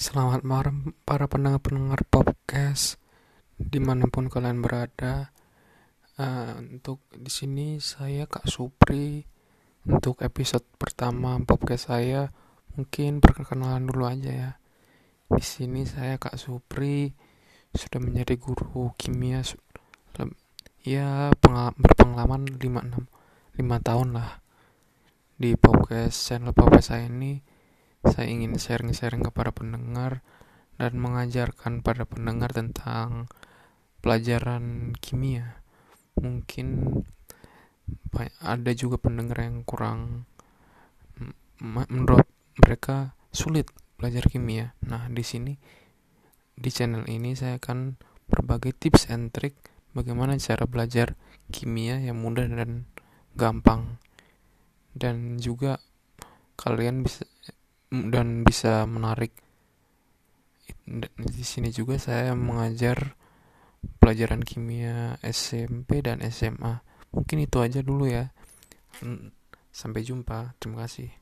Selamat malam para pendengar-pendengar podcast di mana pun kalian berada. Uh, untuk di sini saya Kak Supri. Untuk episode pertama podcast saya mungkin perkenalan dulu aja ya. Di sini saya Kak Supri sudah menjadi guru kimia ya berpengalaman 5 6 5 tahun lah di podcast channel podcast saya ini saya ingin sharing-sharing kepada pendengar dan mengajarkan pada pendengar tentang pelajaran kimia. Mungkin ada juga pendengar yang kurang menurut mereka sulit belajar kimia. Nah, di sini di channel ini saya akan berbagi tips and trick bagaimana cara belajar kimia yang mudah dan gampang. Dan juga kalian bisa dan bisa menarik. Di sini juga saya mengajar pelajaran kimia SMP dan SMA mungkin itu aja dulu ya. Sampai jumpa. Terima kasih